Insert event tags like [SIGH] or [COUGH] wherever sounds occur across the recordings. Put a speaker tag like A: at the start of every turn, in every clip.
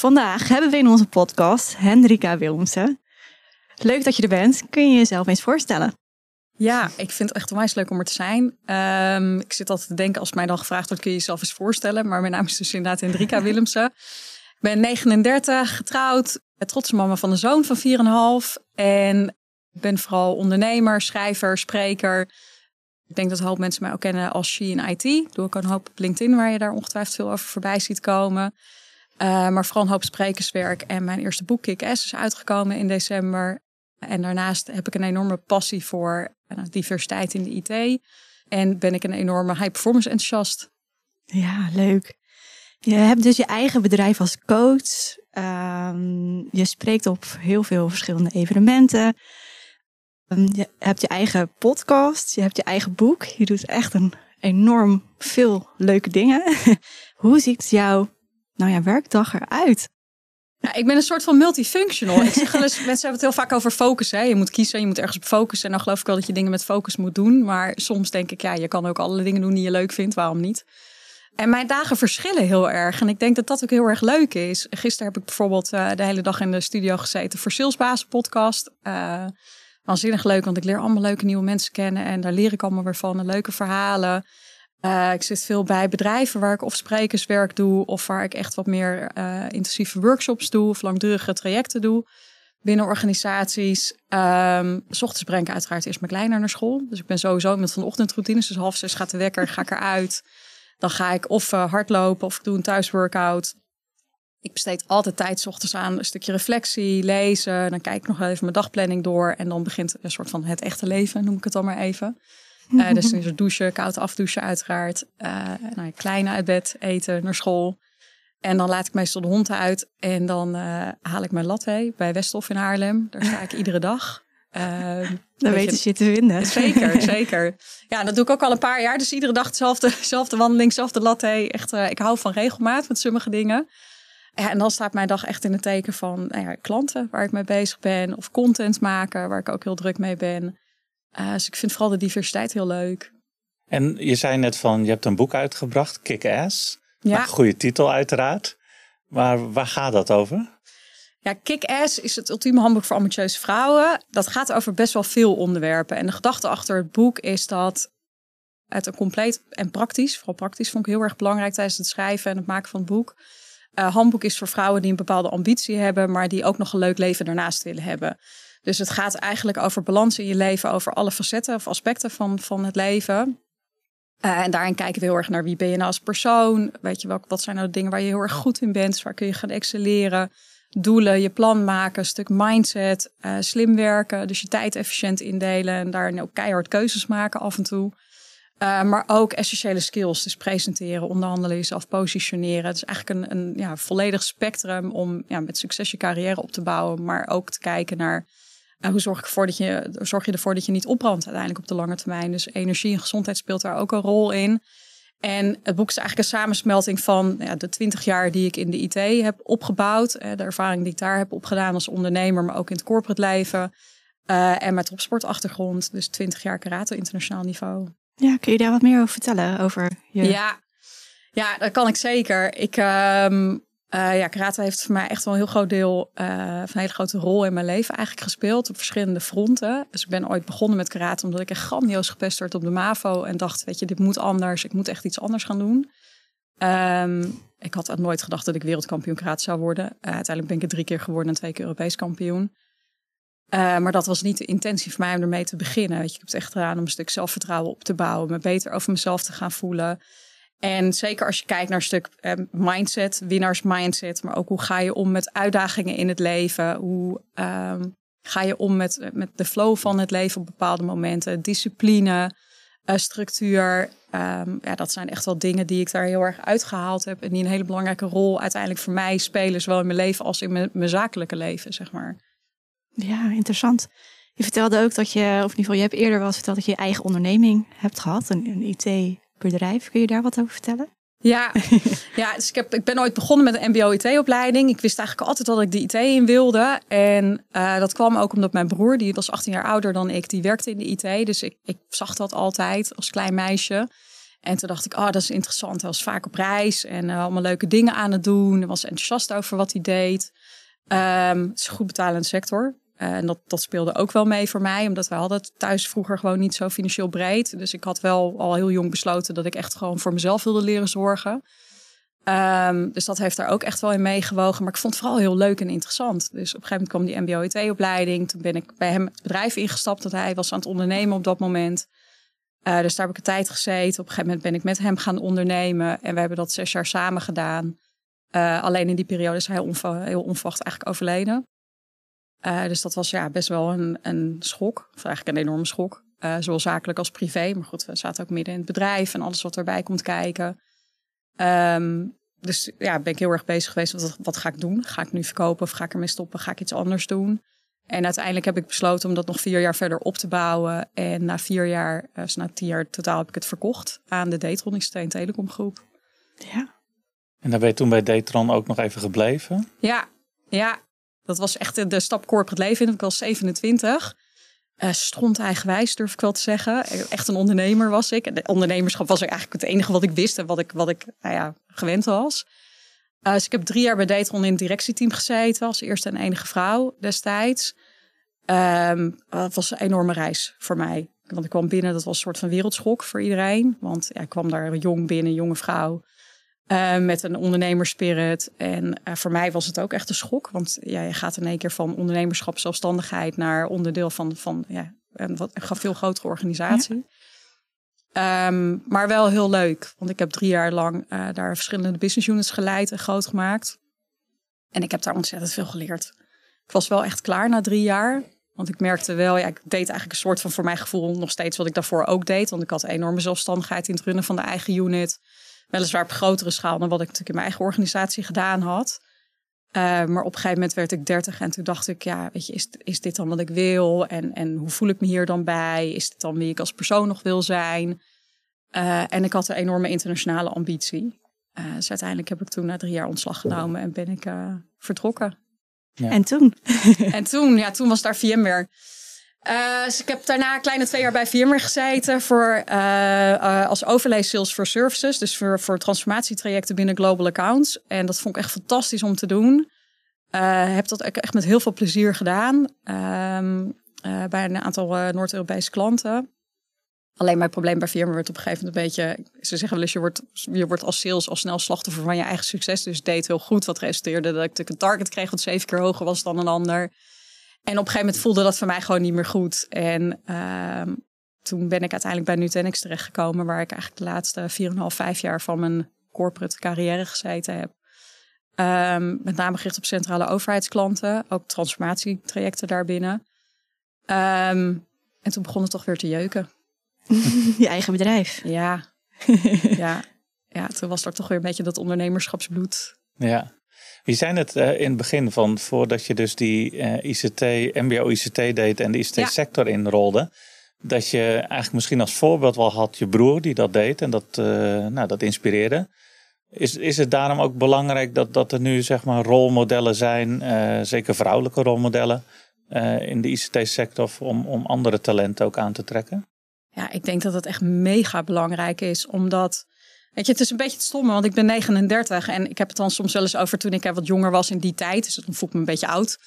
A: Vandaag hebben we in onze podcast Hendrika Wilmsen. Leuk dat je er bent. Kun je jezelf eens voorstellen?
B: Ja, ik vind het echt onwijs leuk om er te zijn. Ehm, ik zit altijd te denken als mij dan gevraagd wordt, kun je jezelf eens voorstellen? Maar mijn naam is dus inderdaad Hendrika [LAUGHS] Willemsen. Ik ben 39, getrouwd, trotse mama van een zoon van 4,5. En ik ben vooral ondernemer, schrijver, spreker. Ik denk dat een hoop mensen mij ook kennen als She in IT. Doe ik een hoop op LinkedIn, waar je daar ongetwijfeld veel over voorbij ziet komen. Uh, maar vooral een hoop sprekerswerk. En mijn eerste boek, Kick-Ass, is uitgekomen in december. En daarnaast heb ik een enorme passie voor uh, diversiteit in de IT. En ben ik een enorme high-performance enthousiast.
A: Ja, leuk. Je hebt dus je eigen bedrijf als coach. Um, je spreekt op heel veel verschillende evenementen. Um, je hebt je eigen podcast. Je hebt je eigen boek. Je doet echt een enorm veel leuke dingen. [LAUGHS] Hoe ziet jouw nou ja, werkdag eruit?
B: Ja, ik ben een soort van multifunctional. [LAUGHS] Mensen hebben het heel vaak over focus. Hè? Je moet kiezen, je moet ergens op focussen. En dan geloof ik wel dat je dingen met focus moet doen. Maar soms denk ik, ja, je kan ook alle dingen doen die je leuk vindt. Waarom niet? En mijn dagen verschillen heel erg. En ik denk dat dat ook heel erg leuk is. Gisteren heb ik bijvoorbeeld uh, de hele dag in de studio gezeten voor Salesbaas podcast. Uh, waanzinnig leuk, want ik leer allemaal leuke nieuwe mensen kennen. En daar leer ik allemaal weer van. Leuke verhalen. Uh, ik zit veel bij bedrijven waar ik of sprekerswerk doe, of waar ik echt wat meer uh, intensieve workshops doe, of langdurige trajecten doe binnen organisaties. Um, s ochtends breng ik uiteraard eerst mijn kleiner naar school. Dus ik ben sowieso met van de ochtendroutines. Dus half zes gaat de wekker, ga ik eruit. Dan ga ik of uh, hardlopen of ik doe een thuisworkout. Ik besteed altijd tijd s ochtends aan een stukje reflectie, lezen. Dan kijk ik nog even mijn dagplanning door. En dan begint een soort van het echte leven, noem ik het dan maar even. Uh, dus is er douchen, koud afdouchen uiteraard. Uh, nou, kleine uit bed, eten, naar school. En dan laat ik meestal de hond uit. En dan uh, haal ik mijn latte bij Westhof in Haarlem. Daar sta ik iedere dag.
A: dan weten ze je te vinden.
B: Zeker, [LAUGHS] zeker. Ja, dat doe ik ook al een paar jaar. Dus iedere dag dezelfde, dezelfde wandeling, dezelfde latte. Echt, ik hou van regelmaat met sommige dingen. Ja, en dan staat mijn dag echt in het teken van nou ja, klanten waar ik mee bezig ben. Of content maken, waar ik ook heel druk mee ben. Uh, dus ik vind vooral de diversiteit heel leuk.
C: En je zei net van, je hebt een boek uitgebracht, Kick-Ass.
B: Ja.
C: Een goede titel uiteraard. Maar waar gaat dat over?
B: Ja, Kick-Ass is het ultieme handboek voor ambitieuze vrouwen. Dat gaat over best wel veel onderwerpen. En de gedachte achter het boek is dat het een compleet en praktisch, vooral praktisch vond ik heel erg belangrijk tijdens het schrijven en het maken van het boek. Uh, handboek is voor vrouwen die een bepaalde ambitie hebben, maar die ook nog een leuk leven daarnaast willen hebben. Dus het gaat eigenlijk over balans in je leven, over alle facetten of aspecten van, van het leven. Uh, en daarin kijken we heel erg naar wie ben je nou als persoon. Weet je wel, wat zijn nou de dingen waar je heel erg goed in bent? Waar kun je gaan excelleren? Doelen, je plan maken, een stuk mindset, uh, slim werken. Dus je tijd efficiënt indelen en daarin ook keihard keuzes maken af en toe. Uh, maar ook essentiële skills, dus presenteren, onderhandelen, jezelf positioneren. Het is eigenlijk een, een ja, volledig spectrum om ja, met succes je carrière op te bouwen. Maar ook te kijken naar uh, hoe zorg, ik ervoor dat je, zorg je ervoor dat je niet opbrandt uiteindelijk op de lange termijn. Dus energie en gezondheid speelt daar ook een rol in. En het boek is eigenlijk een samensmelting van ja, de twintig jaar die ik in de IT heb opgebouwd. De ervaring die ik daar heb opgedaan als ondernemer, maar ook in het corporate leven. Uh, en mijn topsportachtergrond, dus twintig jaar karate internationaal niveau.
A: Ja, kun je daar wat meer over vertellen? Over je...
B: Ja, ja, dat kan ik zeker. Ik, um, uh, ja, karate heeft voor mij echt wel een heel groot deel, uh, een hele grote rol in mijn leven eigenlijk gespeeld op verschillende fronten. Dus ik ben ooit begonnen met karate omdat ik echt grandioos gepest werd op de MAVO en dacht, weet je, dit moet anders, ik moet echt iets anders gaan doen. Um, ik had nooit gedacht dat ik wereldkampioen karate zou worden. Uh, uiteindelijk ben ik het drie keer geworden en twee keer Europees kampioen. Maar dat was niet de intentie voor mij om ermee te beginnen. Weet je, ik heb het echt gedaan om een stuk zelfvertrouwen op te bouwen, me beter over mezelf te gaan voelen. En zeker als je kijkt naar een stuk uh, mindset, winnaars mindset, maar ook hoe ga je om met uitdagingen in het leven? Hoe um, ga je om met, met de flow van het leven op bepaalde momenten? Discipline, uh, structuur. Um, ja, dat zijn echt wel dingen die ik daar heel erg uitgehaald heb. En die een hele belangrijke rol uiteindelijk voor mij spelen, zowel in mijn leven als in mijn, zakelijke leven, zeg maar.
A: Ja, interessant. Je vertelde ook dat je, of in ieder geval, je hebt eerder wel verteld dat je je eigen onderneming hebt gehad, een, een IT-bedrijf. Kun je daar wat over vertellen?
B: Ja, [LAUGHS] ja dus ik, heb, ik ben ooit begonnen met een MBO-IT-opleiding. Ik wist eigenlijk altijd dat ik de IT in wilde. En uh, dat kwam ook omdat mijn broer, die was 18 jaar ouder dan ik, die werkte in de IT. Dus ik, ik zag dat altijd als klein meisje. En toen dacht ik, oh, dat is interessant. Hij was vaak op reis en uh, allemaal leuke dingen aan het doen. Hij was enthousiast over wat hij deed. Um, het is een goed betalende sector. Uh, en dat, dat speelde ook wel mee voor mij, omdat wij hadden thuis vroeger gewoon niet zo financieel breed. Dus ik had wel al heel jong besloten dat ik echt gewoon voor mezelf wilde leren zorgen. Um, dus dat heeft daar ook echt wel in meegewogen. Maar ik vond het vooral heel leuk en interessant. Dus op een gegeven moment kwam die MBO-IT-opleiding. Toen ben ik bij hem het bedrijf ingestapt dat hij was aan het ondernemen op dat moment. Uh, dus daar heb ik een tijd gezeten. Op een gegeven moment ben ik met hem gaan ondernemen. En we hebben dat zes jaar samen gedaan. Uh, alleen in die periode is hij heel onverwacht eigenlijk overleden. Uh, dus dat was ja, best wel een, een schok. Of eigenlijk een enorme schok. zowel zakelijk als privé. Maar goed, we zaten ook midden in het bedrijf en alles wat erbij komt kijken. Um, dus ja, ben ik heel erg bezig geweest. Wat, wat ga ik doen? Ga ik nu verkopen of ga ik ermee stoppen? Ga ik iets anders doen? En uiteindelijk heb ik besloten om dat nog vier jaar verder op te bouwen. En na vier jaar, dus na tien jaar totaal, heb ik het verkocht aan de Datron ICT en Telecomgroep.
A: Ja.
C: En daar ben je toen bij Datron ook nog even gebleven?
B: Ja, ja. Dat was echt de stap corporate leven in. Ik was 27. Uh, stront eigenwijs, durf ik wel te zeggen. Echt een ondernemer was ik. De ondernemerschap was eigenlijk het enige wat ik wist en wat ik, wat ik nou ja, gewend was. Uh, dus ik heb drie jaar bij Datron in het directieteam gezeten. Als eerste en enige vrouw destijds. Um, dat was een enorme reis voor mij. Want ik kwam binnen, dat was een soort van wereldschok voor iedereen. Want ja, ik kwam daar jong binnen, jonge vrouw. Uh, met een ondernemerspirit. En uh, voor mij was het ook echt een schok. Want ja, je gaat in één keer van ondernemerschap, zelfstandigheid naar onderdeel van, van ja, een, wat, een veel grotere organisatie. Ja. Um, maar wel heel leuk. Want ik heb drie jaar lang uh, daar verschillende business units geleid en groot gemaakt. En ik heb daar ontzettend veel geleerd. Ik was wel echt klaar na drie jaar. Want ik merkte wel, ja, ik deed eigenlijk een soort van voor mijn gevoel nog steeds wat ik daarvoor ook deed. Want ik had enorme zelfstandigheid in het runnen van de eigen unit. Weliswaar op grotere schaal dan wat ik natuurlijk in mijn eigen organisatie gedaan had. Uh, maar op een gegeven moment werd ik dertig en toen dacht ik, ja, weet je, is, is dit dan wat ik wil? En, en hoe voel ik me hier dan bij? Is dit dan wie ik als persoon nog wil zijn? Uh, en ik had een enorme internationale ambitie. Uh, dus uiteindelijk heb ik toen na drie jaar ontslag genomen en ben ik vertrokken.
A: Ja. En toen? [LAUGHS]
B: en toen, ja, toen was daar VMware. Uh, dus ik heb daarna een kleine twee jaar bij VMware gezeten voor, uh, uh, als overlay sales for services. Dus voor, voor transformatietrajecten binnen global accounts. En dat vond ik echt fantastisch om te doen. heb dat echt met heel veel plezier gedaan. Ehm, bij een aantal Noord-Europese klanten. Alleen mijn probleem bij VMware werd op een gegeven moment een beetje... Ze zeggen wel eens, je wordt, je wordt als sales al snel slachtoffer van je eigen succes. Dus deed heel goed. Wat resulteerde dat ik een target kreeg wat zeven keer hoger was dan een ander. En op een gegeven moment voelde dat voor mij gewoon niet meer goed. En uh, toen ben ik uiteindelijk bij Nutanix terechtgekomen, waar ik eigenlijk de laatste 4,5, 5 jaar van mijn corporate carrière gezeten heb. Um, met name gericht op centrale overheidsklanten, ook transformatietrajecten daarbinnen. Um, en toen begon het toch weer te jeuken. [LAUGHS]
A: Je eigen bedrijf.
B: Ja. [LAUGHS] ja. ja, toen was er toch weer een beetje dat ondernemerschapsbloed.
C: Ja. Wie zijn het uh, in het begin van, voordat je dus die uh, ICT, MBO-ICT deed en de ICT-sector ja. inrolde, dat je eigenlijk misschien als voorbeeld wel had je broer die dat deed en dat, uh, nou, dat inspireerde. Is, is het daarom ook belangrijk dat, dat er nu zeg maar rolmodellen zijn, zeker vrouwelijke rolmodellen, in de ICT-sector om, om andere talenten ook aan te trekken?
B: Ja, ik denk dat het echt mega belangrijk is, omdat Weet je, het is een beetje het stomme, want ik ben 39 en ik heb het dan soms wel eens over toen ik wat jonger was in die tijd. Dus dan voel ik me een beetje oud.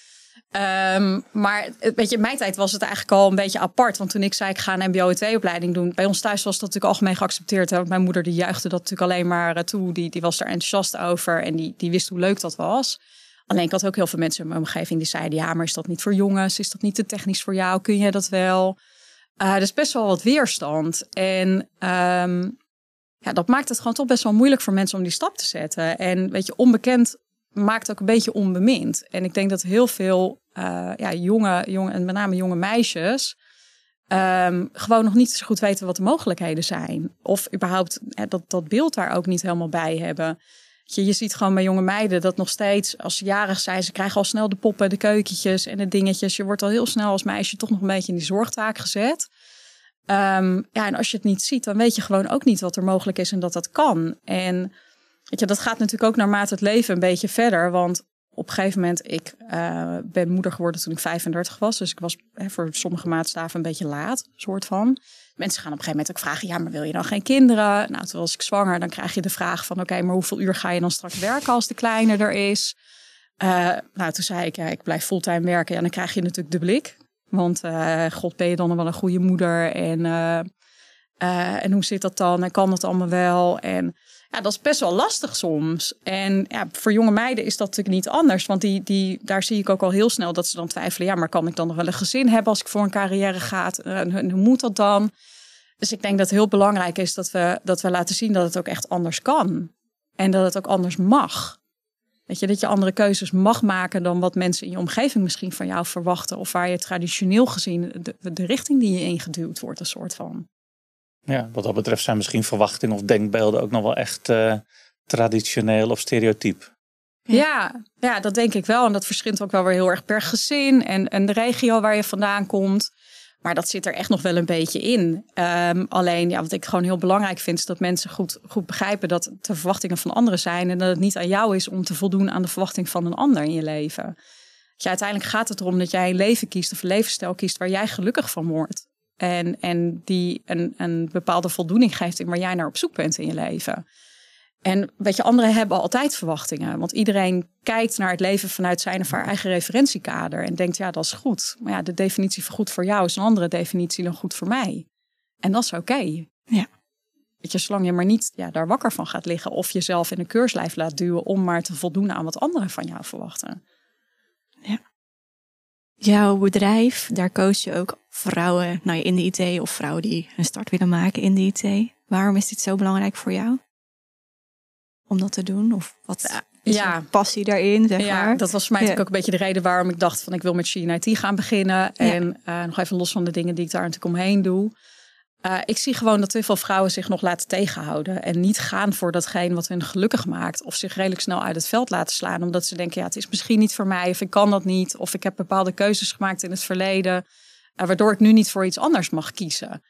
B: Um, maar weet je, in mijn tijd was het eigenlijk al een beetje apart. Want toen ik zei ik ga een MBO-IT-opleiding doen. Bij ons thuis was dat natuurlijk algemeen geaccepteerd. Hè? Mijn moeder die juichte dat natuurlijk alleen maar eh, toe. Die, die was er enthousiast over en die, die wist hoe leuk dat was. Alleen ik had ook heel veel mensen in mijn omgeving die zeiden... ja, maar is dat niet voor jongens? Is dat niet te technisch voor jou? Kun je dat wel? Uh, dus best wel wat weerstand. En um, ja, dat maakt het gewoon toch best wel moeilijk voor mensen om die stap te zetten. En weet je, onbekend maakt ook een beetje onbemind. En ik denk dat heel veel uh, ja, jonge, jonge, en met name jonge meisjes, um, gewoon nog niet zo goed weten wat de mogelijkheden zijn. Of überhaupt ja, dat, dat beeld daar ook niet helemaal bij hebben. Je, je ziet gewoon bij jonge meiden dat nog steeds, als ze jarig zijn, ze krijgen al snel de poppen, de keukentjes en de dingetjes. Je wordt al heel snel als meisje toch nog een beetje in die zorgtaak gezet. Um, ja, en als je het niet ziet, dan weet je gewoon ook niet wat er mogelijk is en dat dat kan. En weet je, dat gaat natuurlijk ook naarmate het leven een beetje verder. Want op een gegeven moment, ik uh, ben moeder geworden toen ik 35 was. Dus ik was voor sommige maatstaven een beetje laat, soort van. Mensen gaan op een gegeven moment ook vragen, ja, maar wil je dan geen kinderen? Nou, toen was ik zwanger, dan krijg je de vraag van, oké, maar hoeveel uur ga je dan straks werken als de kleine er is? Uh, nou, toen zei ik, ja, ik blijf fulltime werken. Ja, dan krijg je natuurlijk de blik. Want uh, god, ben je dan wel een goede moeder? En, en hoe zit dat dan? En kan dat allemaal wel? En ja, dat is best wel lastig soms. En ja, voor jonge meiden is dat natuurlijk niet anders. Want die, die, daar zie ik ook al heel snel dat ze dan twijfelen. Ja, maar kan ik dan nog wel een gezin hebben als ik voor een carrière ga? En hoe moet dat dan? Dus ik denk dat het heel belangrijk is dat we, dat we laten zien dat het ook echt anders kan. En dat het ook anders mag. Weet je, dat je andere keuzes mag maken dan wat mensen in je omgeving misschien van jou verwachten. Of waar je traditioneel gezien de, de richting die je ingeduwd wordt, een soort van.
C: Ja, wat dat betreft zijn misschien verwachtingen of denkbeelden ook nog wel echt uh, traditioneel of stereotyp.
B: Ja, ja, dat denk ik wel. En dat verschilt ook wel weer heel erg per gezin en, en de regio waar je vandaan komt. Maar dat zit er echt nog wel een beetje in. Um, alleen, ja, wat ik gewoon heel belangrijk vind, is dat mensen goed, goed begrijpen dat de verwachtingen van anderen zijn. En dat het niet aan jou is om te voldoen aan de verwachting van een ander in je leven. Ja, uiteindelijk gaat het erom dat jij een leven kiest of een levensstijl kiest waar jij gelukkig van wordt. En, en die een, een bepaalde voldoening geeft in waar jij naar op zoek bent in je leven. En weet je, anderen hebben altijd verwachtingen. Want iedereen kijkt naar het leven vanuit zijn of haar eigen referentiekader. En denkt, ja, dat is goed. Maar ja, de definitie van goed voor jou is een andere definitie dan goed voor mij. En dat is oké.
A: Ja.
B: Weet je, zolang je maar niet ja, daar wakker van gaat liggen. Of jezelf in een keurslijf laat duwen om maar te voldoen aan wat anderen van jou verwachten.
A: Ja. Jouw bedrijf, daar coach je ook vrouwen nou, in de IT of vrouwen die een start willen maken in de IT. Waarom is dit zo belangrijk voor jou? Om dat te doen? Of wat is ja. passie daarin? Zeg ja, maar?
B: dat was voor mij natuurlijk ook een beetje de reden waarom ik dacht van ik wil met She IT gaan beginnen. En uh, nog even los van de dingen die ik daar natuurlijk omheen doe. Uh, ik zie gewoon dat te veel vrouwen zich nog laten tegenhouden. En niet gaan voor datgene wat hun gelukkig maakt. Of zich redelijk snel uit het veld laten slaan. Omdat ze denken, ja, het is misschien niet voor mij. Of ik kan dat niet. Of ik heb bepaalde keuzes gemaakt in het verleden. Uh, waardoor ik nu niet voor iets anders mag kiezen.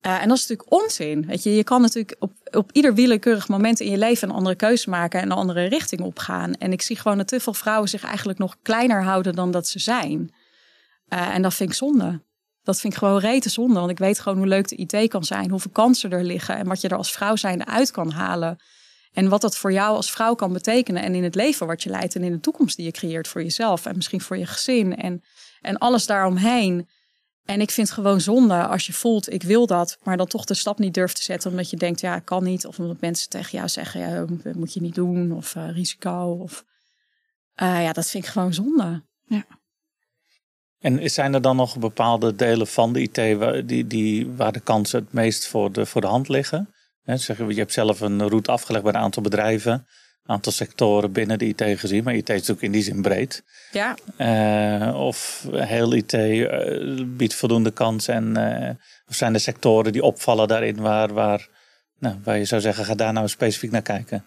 B: Uh, en dat is natuurlijk onzin. Je, je kan natuurlijk op, op ieder willekeurig moment in je leven een andere keuze maken en een andere richting opgaan. En ik zie gewoon dat te veel vrouwen zich eigenlijk nog kleiner houden dan dat ze zijn. en dat vind ik zonde. Dat vind ik gewoon rete zonde. Want ik weet gewoon hoe leuk de IT kan zijn. Hoeveel kansen er liggen. En wat je er als vrouw zijnde uit kan halen. En wat dat voor jou als vrouw kan betekenen. En in het leven wat je leidt. En in de toekomst die je creëert voor jezelf. En misschien voor je gezin. En, en alles daaromheen. En ik vind het gewoon zonde als je voelt, ik wil dat, maar dan toch de stap niet durft te zetten. Omdat je denkt, ja, ik kan niet. Of omdat mensen tegen jou zeggen, ja, dat moet je niet doen. Of uh, risico. Of, uh, ja, dat vind ik gewoon zonde.
A: Ja.
C: En zijn er dan nog bepaalde delen van de IT waar, die, die, waar de kansen het meest voor de, voor de hand liggen? He, zeg, je hebt zelf een route afgelegd bij een aantal bedrijven, aantal sectoren binnen de IT gezien, maar IT is natuurlijk in die zin breed.
B: Ja.
C: Uh, of heel IT uh, eh, biedt voldoende kansen en uh, of zijn er sectoren die opvallen daarin waar, waar, nou, waar je zou zeggen, ga daar nou specifiek naar kijken?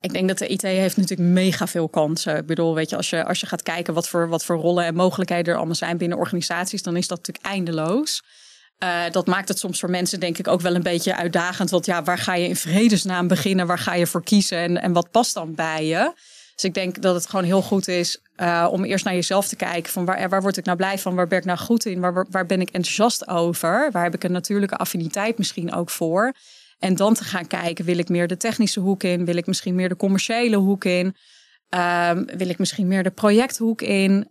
B: Ik denk dat de IT heeft natuurlijk mega veel kansen. Ik bedoel, weet je, als je, als je gaat kijken wat voor, wat voor rollen en mogelijkheden er allemaal zijn binnen organisaties, dan is dat natuurlijk eindeloos. Uh, dat maakt het soms voor mensen, denk ik, ook wel een beetje uitdagend. Want ja, waar ga je in vredesnaam beginnen? Waar ga je voor kiezen? En, en wat past dan bij je? Dus ik denk dat het gewoon heel goed is uh, om eerst naar jezelf te kijken. Van waar, waar word ik nou blij van? Waar ben ik nou goed in? Waar, waar ben ik enthousiast over? Waar heb ik een natuurlijke affiniteit misschien ook voor? En dan te gaan kijken, wil ik meer de technische hoek in? Wil ik misschien meer de commerciële hoek in? Um, wil ik misschien meer de projecthoek in?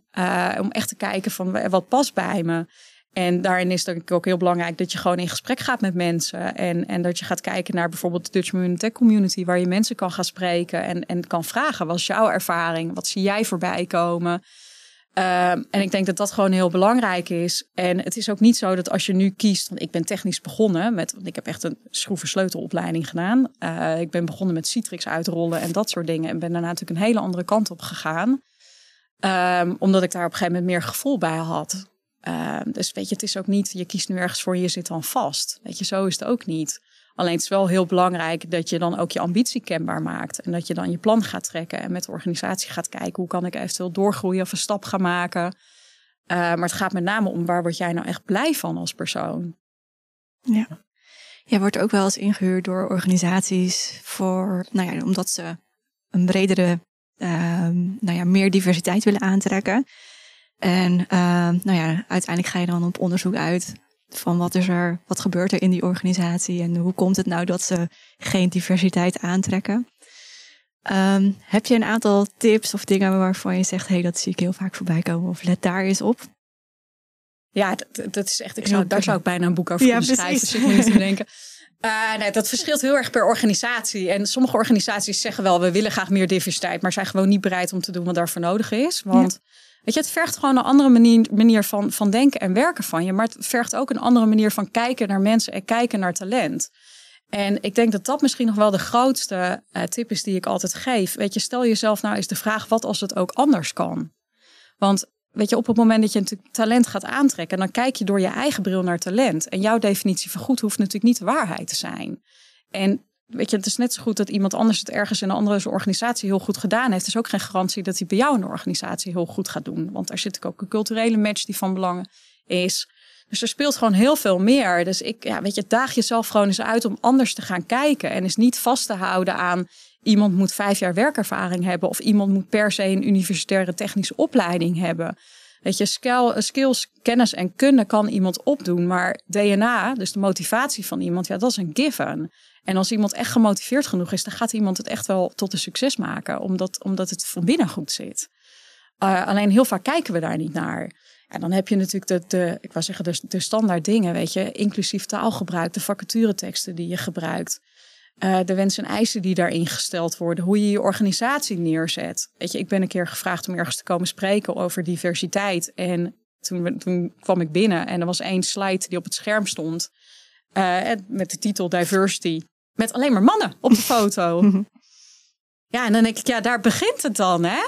B: Om echt te kijken van wat past bij me. En daarin is het ook heel belangrijk dat je gewoon in gesprek gaat met mensen. En, en dat je gaat kijken naar bijvoorbeeld de Dutch Women Tech Community, waar je mensen kan gaan spreken en, en kan vragen: wat is jouw ervaring? Wat zie jij voorbij komen? Ehm, en ik denk dat dat gewoon heel belangrijk is. En het is ook niet zo dat als je nu kiest, want ik ben technisch begonnen met, want ik heb echt een schroevensleutelopleiding gedaan. Uh, ik ben begonnen met Citrix uitrollen en dat soort dingen. En ben daarna natuurlijk een hele andere kant op gegaan. Um, omdat ik daar op een gegeven moment meer gevoel bij had. Um, dus weet je, het is ook niet, je kiest nu ergens voor je zit dan vast. Weet je, zo is het ook niet. Alleen het is wel heel belangrijk dat je dan ook je ambitie kenbaar maakt. En dat je dan je plan gaat trekken en met de organisatie gaat kijken hoe kan ik eventueel doorgroeien of een stap gaan maken. Uh, maar het gaat met name om waar word jij nou echt blij van als persoon.
A: Ja. Jij wordt ook wel eens ingehuurd door organisaties voor, nou ja, omdat ze een bredere ehm, nou ja, meer diversiteit willen aantrekken. En ehm, nou ja, uiteindelijk ga je dan op onderzoek uit van wat is er, wat gebeurt er in die organisatie en hoe komt het nou dat ze geen diversiteit aantrekken. Ehm, heb je een aantal tips of dingen waarvan je zegt, hé, hey, dat zie ik heel vaak voorbij komen of let daar eens op?
B: Ja, dat, dat is echt, ik zou, daar zou ik bijna een boek over kunnen schrijven, dus ik moet denken. Uh, [LAUGHS] nee, dat verschilt heel erg per organisatie. En sommige organisaties zeggen wel, we willen graag meer diversiteit, maar zijn gewoon niet bereid om te doen wat daarvoor nodig is. Want weet je, het vergt gewoon een andere manier, manier van, van denken en werken van je. Maar het vergt ook een andere manier van kijken naar mensen en kijken naar talent. En ik denk dat dat misschien nog wel de grootste uh, tip is die ik altijd geef. Weet je, stel jezelf nou eens de vraag: wat als het ook anders kan? Want weet je, op het moment dat je een talent gaat aantrekken, dan kijk je door je eigen bril naar talent. En jouw definitie van goed hoeft natuurlijk niet de waarheid te zijn. En weet je, het is net zo goed dat iemand anders het ergens in een andere organisatie heel goed gedaan heeft. is ook geen garantie dat hij bij jou in de organisatie heel goed gaat doen. Want daar zit ook een culturele match die van belang is. Dus er speelt gewoon heel veel meer. Dus ik, ja, weet je, daag jezelf gewoon eens uit om anders te gaan kijken. En is niet vast te houden aan iemand moet vijf jaar werkervaring hebben. Of iemand moet per se een universitaire technische opleiding hebben. Weet je, skills, kennis en kunde kan iemand opdoen. Maar DNA, dus de motivatie van iemand, ja, dat is een given. En als iemand echt gemotiveerd genoeg is, dan gaat iemand het echt wel tot een succes maken. Omdat, omdat het van binnen goed zit. Uh, alleen heel vaak kijken we daar niet naar. En dan heb je natuurlijk de, ik wou zeggen, de, de standaard dingen, weet je, inclusief taalgebruik, de vacatureteksten die je gebruikt. Uh, de wensen en eisen die daarin gesteld worden, hoe je je organisatie neerzet. Weet je, ik ben een keer gevraagd om ergens te komen spreken over diversiteit. En toen, toen kwam ik binnen en er was één slide die op het scherm stond. Uh, met de titel Diversity. Met alleen maar mannen op de [LAUGHS] foto. ja, en dan denk ik, ja, daar begint het dan, hè?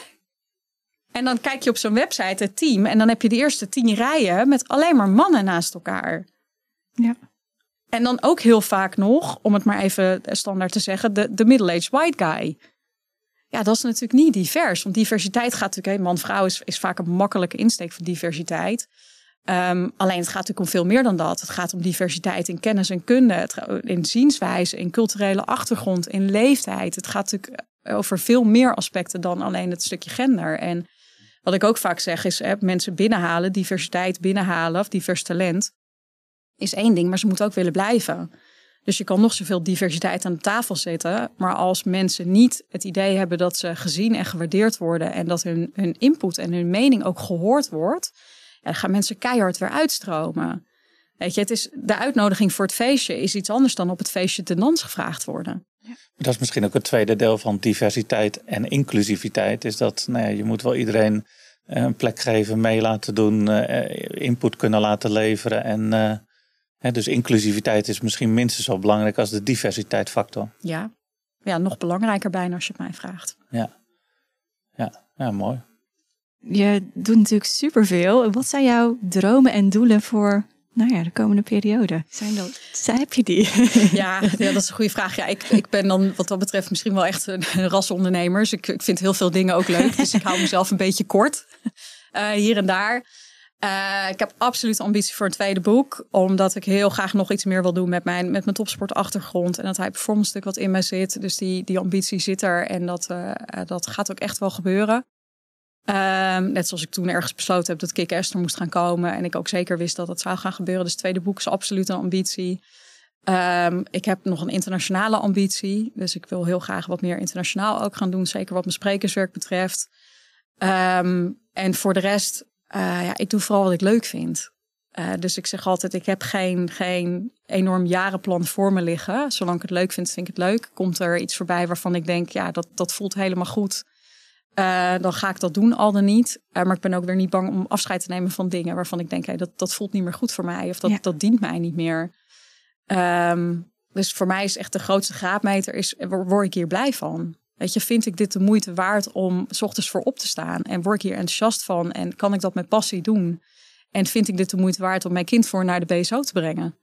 B: En dan kijk je op zo'n website, het team, en dan heb je de eerste tien rijen met alleen maar mannen naast elkaar.
A: Ja.
B: En dan ook heel vaak nog, om het maar even standaard te zeggen, de, de middle-aged white guy. Ja, dat is natuurlijk niet divers. Want diversiteit gaat natuurlijk, man-vrouw is, is vaak een makkelijke insteek van diversiteit. Um, alleen het gaat natuurlijk om veel meer dan dat. Het gaat om diversiteit in kennis en kunde, in zienswijze, in culturele achtergrond, in leeftijd. Het gaat natuurlijk over veel meer aspecten dan alleen het stukje gender. En wat ik ook vaak zeg is hè, mensen binnenhalen, diversiteit binnenhalen of divers talent is één ding, maar ze moeten ook willen blijven. Dus je kan nog zoveel diversiteit aan de tafel zetten, maar als mensen niet het idee hebben dat ze gezien en gewaardeerd worden en dat hun, hun input en hun mening ook gehoord wordt, ja, dan gaan mensen keihard weer uitstromen. Weet je, het is, de uitnodiging voor het feestje is iets anders dan op het feestje ten dans gevraagd worden.
C: Ja. Dat is misschien ook het tweede deel van diversiteit en inclusiviteit. Is dat nou ja, je moet wel iedereen eh, een plek geven, mee laten doen, uh, input kunnen laten leveren. En uh, hè, dus inclusiviteit is misschien minstens zo belangrijk als de diversiteitsfactor.
B: Ja. ja, nog belangrijker bijna als je het mij vraagt.
C: Ja, ja. ja mooi.
A: Je doet natuurlijk superveel. Wat zijn jouw dromen en doelen voor nou ja, de komende periode. Zijn dat, heb je die? [LAUGHS]
B: Ja, ja, dat is een goede vraag. Ja, ik, ik ben dan wat dat betreft misschien wel echt een, rasondernemer. Dus ik, ik vind heel veel dingen ook leuk. Dus ik hou mezelf een beetje kort. Uh, hier en daar. Uh, ik heb absoluut ambitie voor een tweede boek. Omdat ik heel graag nog iets meer wil doen met mijn, met mijn topsportachtergrond. En dat high performance stuk wat in mij zit. Dus die, die ambitie zit er. En dat, uh, dat gaat ook echt wel gebeuren. Um, net zoals ik toen ergens besloten heb dat Kick Esther moest gaan komen. En ik ook zeker wist dat dat zou gaan gebeuren. Dus het tweede boek is absoluut een ambitie. Um, ik heb nog een internationale ambitie. Dus ik wil heel graag wat meer internationaal ook gaan doen. Zeker wat mijn sprekerswerk betreft. Um, en voor de rest, uh, ja, ik doe vooral wat ik leuk vind. Uh, dus ik zeg altijd, ik heb geen, geen enorm jarenplan voor me liggen. Zolang ik het leuk vind, vind ik het leuk. Komt er iets voorbij waarvan ik denk, ja, dat, dat voelt helemaal goed. Uh, dan ga ik dat doen, al dan niet. Uh, maar ik ben ook weer niet bang om afscheid te nemen van dingen waarvan ik denk, hey, dat, dat voelt niet meer goed voor mij. Of dat, dat dient mij niet meer. Um, dus voor mij is echt de grootste graadmeter, is, word ik hier blij van? Weet je, vind ik dit de moeite waard om s ochtends voor op te staan? En word ik hier enthousiast van? En kan ik dat met passie doen? En vind ik dit de moeite waard om mijn kind voor naar de BSO te brengen?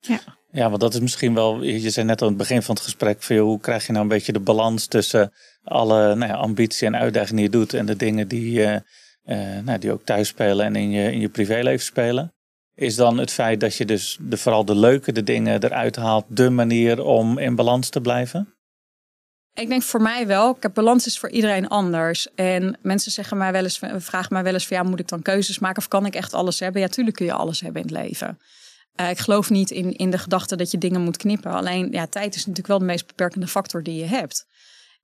C: Ja. Ja, want dat is misschien wel, je zei net aan het begin van het gesprek, veel, hoe krijg je nou een beetje de balans tussen alle nou ja, ambitie en uitdagingen die je doet en de dingen die, uh, uh, nou, die ook thuis spelen en in je, in je privéleven spelen? Is dan het feit dat je dus de, vooral de leuke de dingen eruit haalt, de manier om in balans te blijven?
B: Ik denk voor mij wel. Ik heb balans is voor iedereen anders. En mensen zeggen mij wel eens, vragen mij wel eens van ja, moet ik dan keuzes maken of kan ik echt alles hebben? Ja, tuurlijk kun je alles hebben in het leven. Uh, ik geloof niet in, in de gedachte dat je dingen moet knippen. Alleen ja, tijd is natuurlijk wel de meest beperkende factor die je hebt.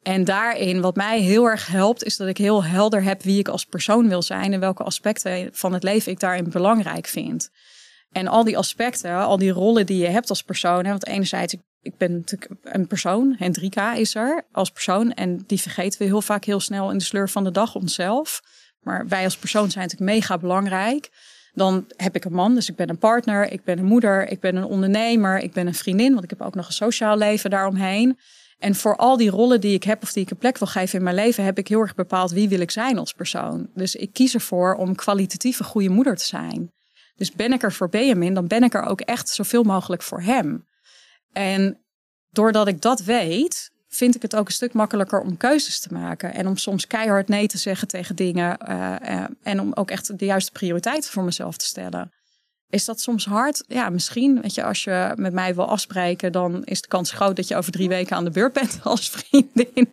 B: En daarin, wat mij heel erg helpt, is dat ik heel helder heb wie ik als persoon wil zijn en welke aspecten van het leven ik daarin belangrijk vind. En al die aspecten, al die rollen die je hebt als persoon. Hè, want enerzijds, ik, ik ben natuurlijk een persoon, Hendrika is er als persoon. En die vergeten we heel vaak heel snel in de sleur van de dag onszelf. Maar wij als persoon zijn natuurlijk mega belangrijk. Dan heb ik een man, dus ik ben een partner, ik ben een moeder, ik ben een ondernemer, ik ben een vriendin, want ik heb ook nog een sociaal leven daaromheen. En voor al die rollen die ik heb of die ik een plek wil geven in mijn leven, heb ik heel erg bepaald wie wil ik zijn als persoon. Dus ik kies ervoor om kwalitatief een goede moeder te zijn. Dus ben ik er voor Benjamin, dan ben ik er ook echt zoveel mogelijk voor hem. En doordat ik dat weet, vind ik het ook een stuk makkelijker om keuzes te maken. En om soms keihard nee te zeggen tegen dingen. Uh, en om ook echt de juiste prioriteiten voor mezelf te stellen. Is dat soms hard? Ja, misschien. Weet je, als je met mij wil afspreken, dan is de kans groot dat je over drie weken aan de beurt bent [LAUGHS] als vriendin.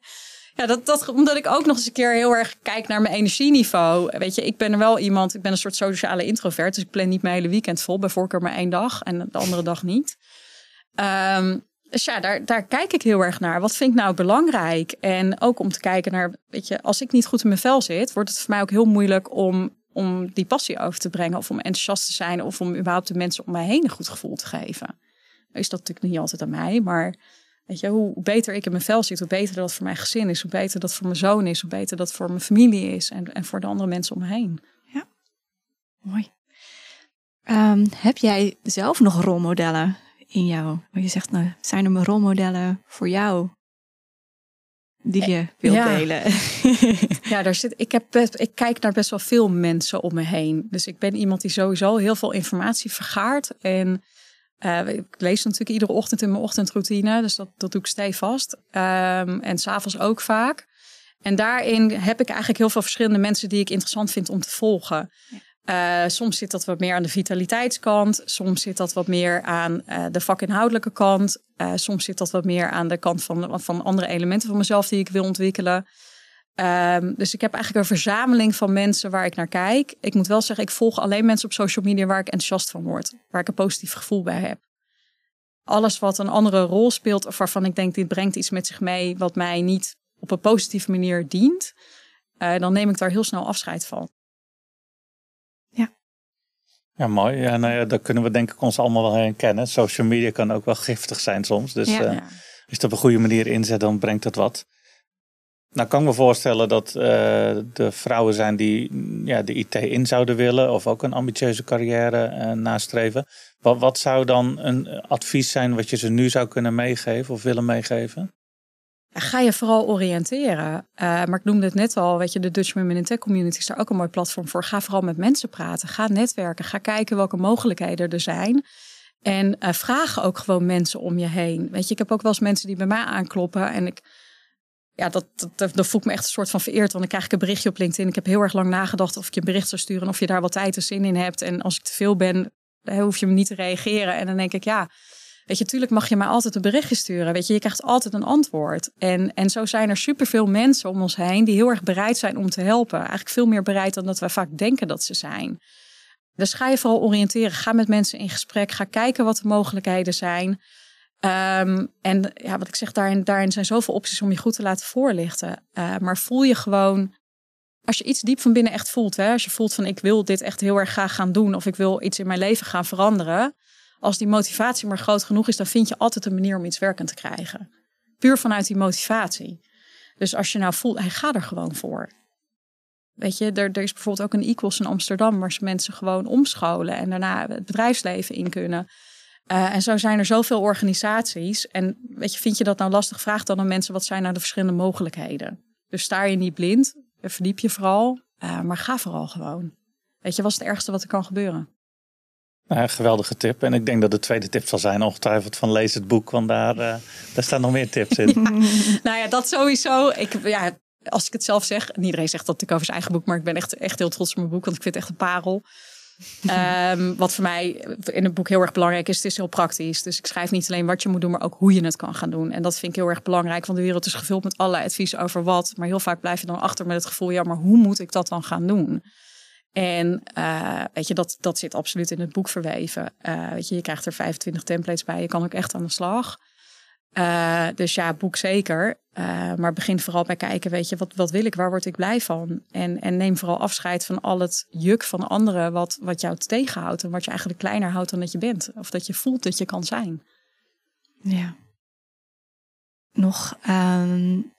B: Ja, dat, dat, omdat ik ook nog eens een keer heel erg kijk naar mijn energieniveau. Weet je, ik ben er wel iemand, ik ben een soort sociale introvert. Dus ik plan niet mijn hele weekend vol. Bij voorkeur maar één dag en de andere dag niet. Um, dus ja, daar, daar kijk ik heel erg naar. Wat vind ik nou belangrijk? En ook om te kijken naar, weet je, als ik niet goed in mijn vel zit, wordt het voor mij ook heel moeilijk om, om die passie over te brengen. Of om enthousiast te zijn. Of om überhaupt de mensen om mij heen een goed gevoel te geven. Is dat natuurlijk niet altijd aan mij, maar weet je, hoe beter ik in mijn vel zit, hoe beter dat voor mijn gezin is, hoe beter dat voor mijn zoon is, hoe beter dat voor mijn familie is en, en voor de andere mensen om me heen.
A: Ja, mooi. Um, heb jij zelf nog rolmodellen in jou? Want je zegt, nou, zijn er mijn rolmodellen voor jou? Die je wilt ja. delen. [LAUGHS]
B: ja, daar zit, ik, heb best, ik kijk naar best wel veel mensen om me heen. Dus ik ben iemand die sowieso heel veel informatie vergaart. En uh, ik lees natuurlijk iedere ochtend in mijn ochtendroutine. Dus dat, dat doe ik stevast. Um, en s'avonds ook vaak. En daarin heb ik eigenlijk heel veel verschillende mensen die ik interessant vind om te volgen. Ja. Uh, soms zit dat wat meer aan de vitaliteitskant. Soms zit dat wat meer aan uh, de vakinhoudelijke kant. Uh, soms zit dat wat meer aan de kant van, van andere elementen van mezelf die ik wil ontwikkelen. Um, dus ik heb eigenlijk een verzameling van mensen waar ik naar kijk. Ik moet wel zeggen, ik volg alleen mensen op social media waar ik enthousiast van word. Waar ik een positief gevoel bij heb. Alles wat een andere rol speelt of waarvan ik denk dit brengt iets met zich mee wat mij niet op een positieve manier dient. dan neem ik daar heel snel afscheid van.
C: Ja, mooi. Ja, nou ja, daar kunnen we denk ik ons allemaal wel herkennen. Social media kan ook wel giftig zijn soms. Dus ja, uh, als je het op een goede manier inzet, dan brengt het wat. Nou kan ik me voorstellen dat uh, de vrouwen zijn die ja, de IT in zouden willen of ook een ambitieuze carrière uh, nastreven. Wat, wat zou dan een advies zijn wat je ze nu zou kunnen meegeven of willen meegeven?
B: Ga je vooral oriënteren. Uh, maar ik noemde het net al, weet je, de Dutch Women in Tech Community is daar ook een mooi platform voor. Ga vooral met mensen praten. Ga netwerken. Ga kijken welke mogelijkheden er zijn. En uh, vraag ook gewoon mensen om je heen. Weet je, ik heb ook wel eens mensen die bij mij aankloppen en ik. Ja, dat, dat, dat me echt een soort van vereerd. Want dan krijg ik een berichtje op LinkedIn. Ik heb heel erg lang nagedacht of ik je een bericht zou sturen. Of je daar wat tijd en zin in hebt. En als ik te veel ben, hoef je me niet te reageren. En dan denk ik, ja, Weet je, tuurlijk mag je mij altijd een berichtje sturen. Weet je, je krijgt altijd een antwoord. En, en zo zijn er superveel mensen om ons heen die heel erg bereid zijn om te helpen. Eigenlijk veel meer bereid dan dat wij vaak denken dat ze zijn. Dus ga je vooral oriënteren. Ga met mensen in gesprek. Ga kijken wat de mogelijkheden zijn. Um, en ja, wat ik zeg, daarin, daarin zijn zoveel opties om je goed te laten voorlichten. Uh, maar voel je gewoon, als je iets diep van binnen echt voelt, hè, als je voelt van ik wil dit echt heel erg graag gaan doen of ik wil iets in mijn leven gaan veranderen, als die motivatie maar groot genoeg is, dan vind je altijd een manier om iets werkend te krijgen. Puur vanuit die motivatie. Dus als je nou voelt, hij gaat er gewoon voor. Weet je, er, er is bijvoorbeeld ook een Equals in Amsterdam waar ze mensen gewoon omscholen en daarna het bedrijfsleven in kunnen. Uh, en zo zijn er zoveel organisaties. En weet je, vind je dat nou lastig? Vraag dan aan mensen wat zijn nou de verschillende mogelijkheden. Dus sta je niet blind, verdiep je vooral, uh, maar ga vooral gewoon. Weet je, wat is het ergste wat er kan gebeuren?
C: Nou, geweldige tip. En ik denk dat de tweede tip zal zijn ongetwijfeld van lees het boek, want daar, uh, daar staan nog meer tips in. [LAUGHS]
B: nou ja, dat sowieso. Ik, ja, als ik het zelf zeg, en iedereen zegt dat ik over zijn eigen boek, maar ik ben echt, echt heel trots op mijn boek, want ik vind het echt een parel. [LAUGHS] Ehm, wat voor mij in het boek heel erg belangrijk is, het is heel praktisch. Dus ik schrijf niet alleen wat je moet doen, maar ook hoe je het kan gaan doen. En dat vind ik heel erg belangrijk, want de wereld is gevuld met allerlei advies over wat. Maar heel vaak blijf je dan achter met het gevoel, ja, maar hoe moet ik dat dan gaan doen? En uh, weet je, dat, dat zit absoluut in het boek verweven. Uh, weet je, je krijgt er 25 templates bij. Je kan ook echt aan de slag. Uh, dus ja, boek zeker. maar begin vooral bij kijken, weet je, wat, wat wil ik? Waar word ik blij van? En, en neem vooral afscheid van al het juk van anderen wat, wat jou tegenhoudt. En wat je eigenlijk kleiner houdt dan dat je bent. Of dat je voelt dat je kan zijn.
A: Ja. Nog, um,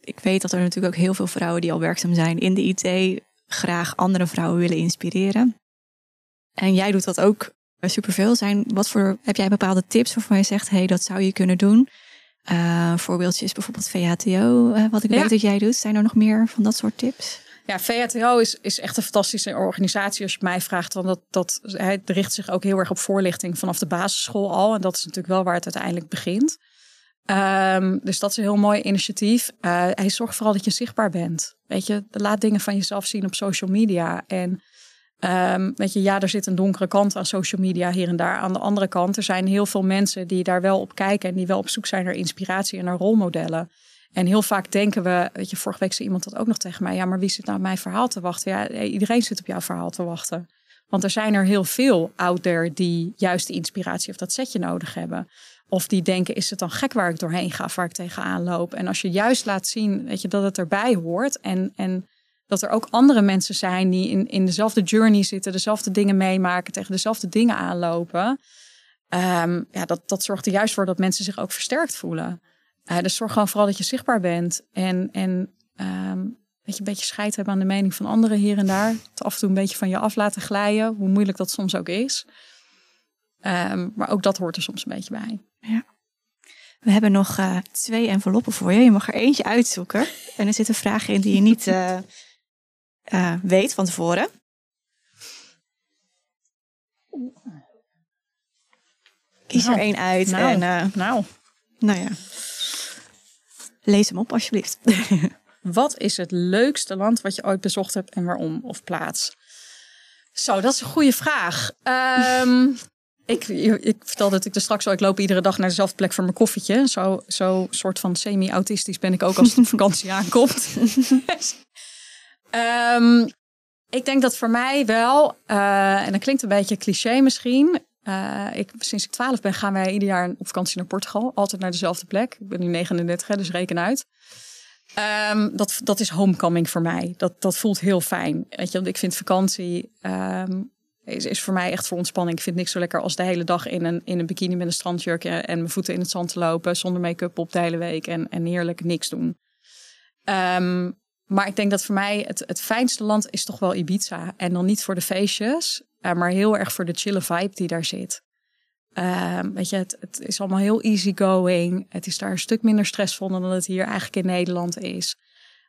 A: ik weet dat er natuurlijk ook heel veel vrouwen die al werkzaam zijn in de IT graag andere vrouwen willen inspireren. En jij doet dat ook superveel. Zijn, wat voor, heb jij bepaalde tips waarvan je zegt, hey, dat zou je kunnen doen? Uh, voorbeeldje is bijvoorbeeld VHTO, uh, wat ik weet dat jij doet. Zijn er nog meer van dat soort tips?
B: Ja, VHTO is, is echt een fantastische organisatie als je mij vraagt. Want dat, dat, hij richt zich ook heel erg op voorlichting vanaf de basisschool al. En dat is natuurlijk wel waar het uiteindelijk begint. Um, dus dat is een heel mooi initiatief. Uh, hij zorgt vooral dat je zichtbaar bent. Weet je, laat dingen van jezelf zien op social media. En um, weet je, ja, er zit een donkere kant aan social media hier en daar. Aan de andere kant, er zijn heel veel mensen die daar wel op kijken en die wel op zoek zijn naar inspiratie en naar rolmodellen. En heel vaak denken we, weet je, vorige week zei iemand dat ook nog tegen mij. Ja, maar wie zit nou op mijn verhaal te wachten? Ja, iedereen zit op jouw verhaal te wachten. Want er zijn er heel veel out there die juist die inspiratie of dat setje nodig hebben. Of die denken, is het dan gek waar ik doorheen ga, waar ik tegenaan loop? En als je juist laat zien weet je, dat het erbij hoort en, en dat er ook andere mensen zijn die in, in dezelfde journey zitten, dezelfde dingen meemaken, tegen dezelfde dingen aanlopen. Um, ja, dat, dat zorgt er juist voor dat mensen zich ook versterkt voelen. Uh, dus zorg gewoon vooral dat je zichtbaar bent en, en um, dat je een beetje scheid hebben aan de mening van anderen hier en daar. Het af en toe een beetje van je af laten glijden, hoe moeilijk dat soms ook is. Um, maar ook dat hoort er soms een beetje bij.
A: Ja. We hebben nog uh, twee enveloppen voor je. Je mag er eentje uitzoeken. En er zitten vragen in die je niet uh, uh, weet van tevoren. Kies nou, er één uit.
B: Nou,
A: en,
B: nou.
A: nou ja. Lees hem op alsjeblieft. [LAUGHS]
B: wat is het leukste land wat je ooit bezocht hebt en waarom of plaats? Zo, dat is een goede vraag. Um, ik, ik vertelde het ik er straks al. Ik loop iedere dag naar dezelfde plek voor mijn koffietje. Zo, zo soort van semi-autistisch ben ik ook als de vakantie [LAUGHS] aankomt. um, ik denk dat voor mij wel, uh, en dat klinkt een beetje cliché misschien. Uh, ik, sinds ik 12 ben, gaan wij ieder jaar op vakantie naar Portugal. Altijd naar dezelfde plek. Ik ben nu 39, dus reken uit. Um, dat, dat is homecoming voor mij. Dat, dat voelt heel fijn. Weet je, want ik vind vakantie. Um, is, is voor mij echt voor ontspanning. Ik vind niks zo lekker als de hele dag in een, in een bikini met een strandjurk en, mijn voeten in het zand te lopen. Zonder make-up op de hele week en, en heerlijk niks doen. Um, maar ik denk dat voor mij het, het fijnste land is toch wel Ibiza. En dan niet voor de feestjes, uh, maar heel erg voor de chille vibe die daar zit. Um, weet je, het, het is allemaal heel easygoing. Het is daar een stuk minder stressvol dan het hier eigenlijk in Nederland is.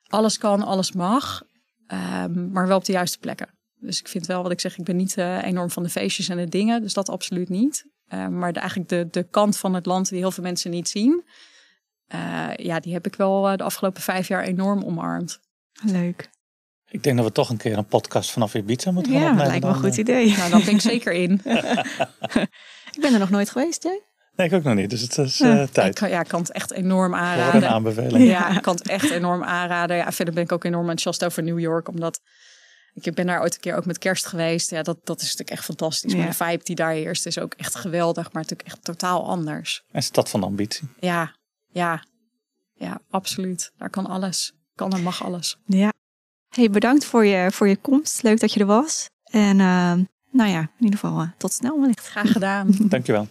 B: Alles kan, alles mag, um, maar wel op de juiste plekken. Dus ik vind wel wat ik zeg, ik ben niet uh, enorm van de feestjes en de dingen. Dus dat absoluut niet. Uh, maar de, eigenlijk de, de kant van het land die heel veel mensen niet zien. Uh, ja, die heb ik wel de afgelopen vijf jaar enorm omarmd.
A: Leuk.
C: Ik denk dat we toch een keer een podcast vanaf Ibiza moeten gaan
A: ja,
C: opnemen.
A: Ja, lijkt me een goed idee.
B: Nou, dan ben ik zeker in. [LAUGHS]
A: ik ben er nog nooit geweest, jij?
C: Nee, ik ook nog niet. Dus het is uh, tijd.
B: Ik kan, ja, ik kan het echt enorm aanraden.
C: een aanbeveling.
B: Ja, ik kan het echt enorm aanraden. Ja, verder ben ik ook enorm enthousiast over New York. Omdat ik ben daar ooit een keer ook met kerst geweest. Ja, dat, dat is natuurlijk echt fantastisch. Ja. Maar de vibe die daar heerst is ook echt geweldig. Maar natuurlijk echt totaal anders.
C: En stad van ambitie.
B: Ja, ja. Ja, absoluut. Daar kan alles. Kan en mag alles.
A: Ja. Hey, bedankt voor je, voor je komst. Leuk dat je er was. En uh, nou ja, in ieder geval uh, tot snel wellicht.
B: Graag gedaan.
C: Dankjewel.